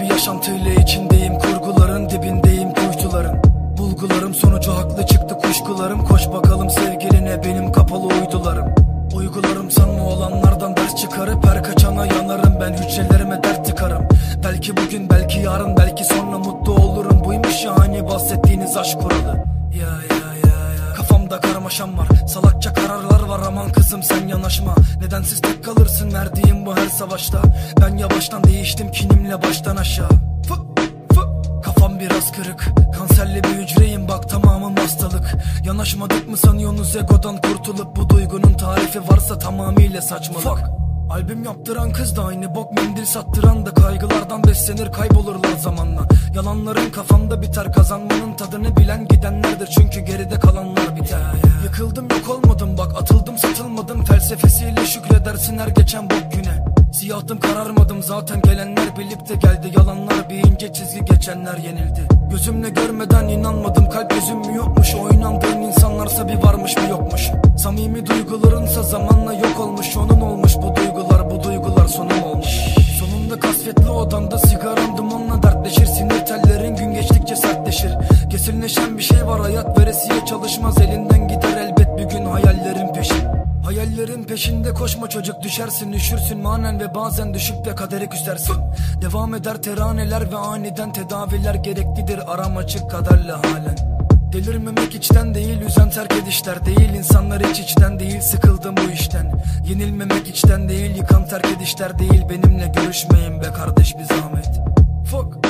bir yaşantıyla içindeyim. Kurguların dibindeyim kuytuların. Bulgularım sonucu haklı çıktı kuşkularım. Koş bakalım sevgiline benim kapalı uydularım. Uygularım sanma olanlardan ders çıkarıp Her kaçana yanarım. Ben hücrelerime dert tıkarım. Belki bugün belki yarın belki sonra mutlu olurum. Buymuş ya hani bahsettiğiniz aşk kuralı. Ya ya ya ya. Kafamda karmaşam var salakça kararlar var aman kızım sen yanaşma. Nedensiz tek kalırsın? Verdiğim bu her savaşta? Ben yavaştan değiştim kinimle baştan aşağı. Fı, fı. Kafam biraz kırık. Kanserli bir hücreyim bak tamamım hastalık. Yanaşmadık mı sanıyorsunuz egodan kurtulup? Bu duygunun tarifi varsa tamamıyla saçmalık. Albüm yaptıran kız da aynı bok mendil sattıran da Kaygılardan beslenir kaybolurlar zamanla. Yalanların kafamda biter kazanmanın tadını bilen gidenlerdir. Çünkü geride kalanlar biter. Yıkıldım yok olmadım bak atıldım satılmadım Felsefesiyle şükredersin her geçen bok güne. Siyahtım kararmadım zaten gelenler bilip de geldi. Yalanlar bir ince çizgi geçenler yenildi. Gözümle görmeden inanmadım kalp gözüm mü yokmuş? O inandığın insanlarsa bir varmış mı yokmuş. Samimi duygularınsa zamanla yok olmuş Onun olmuş. Bu duygular bu duygular sonum olmuş. Sonunda kasvetli odamda sigaram dumanla dertleşir. Sinir tellerin gün geçtikçe sertleşir. Kesinleşen bir şey var hayat veresiye çalışmaz. Elinden gider elbet bir gün hayallerin peşi. Hayallerin peşinde koşma çocuk düşersin üşürsün. Manen ve bazen düşüp de kadere küsersin. Devam eder teraneler ve aniden tedaviler gereklidir. Aram açık kaderle halen. Delirmemek içten değil üzen terk edişler değil. İnsanlar hiç içten değil sıkıldım bu işten. Yenilmemek içten değil yıkan terk edişler değil. Benimle görüşmeyin be kardeş bir zahmet. Fuck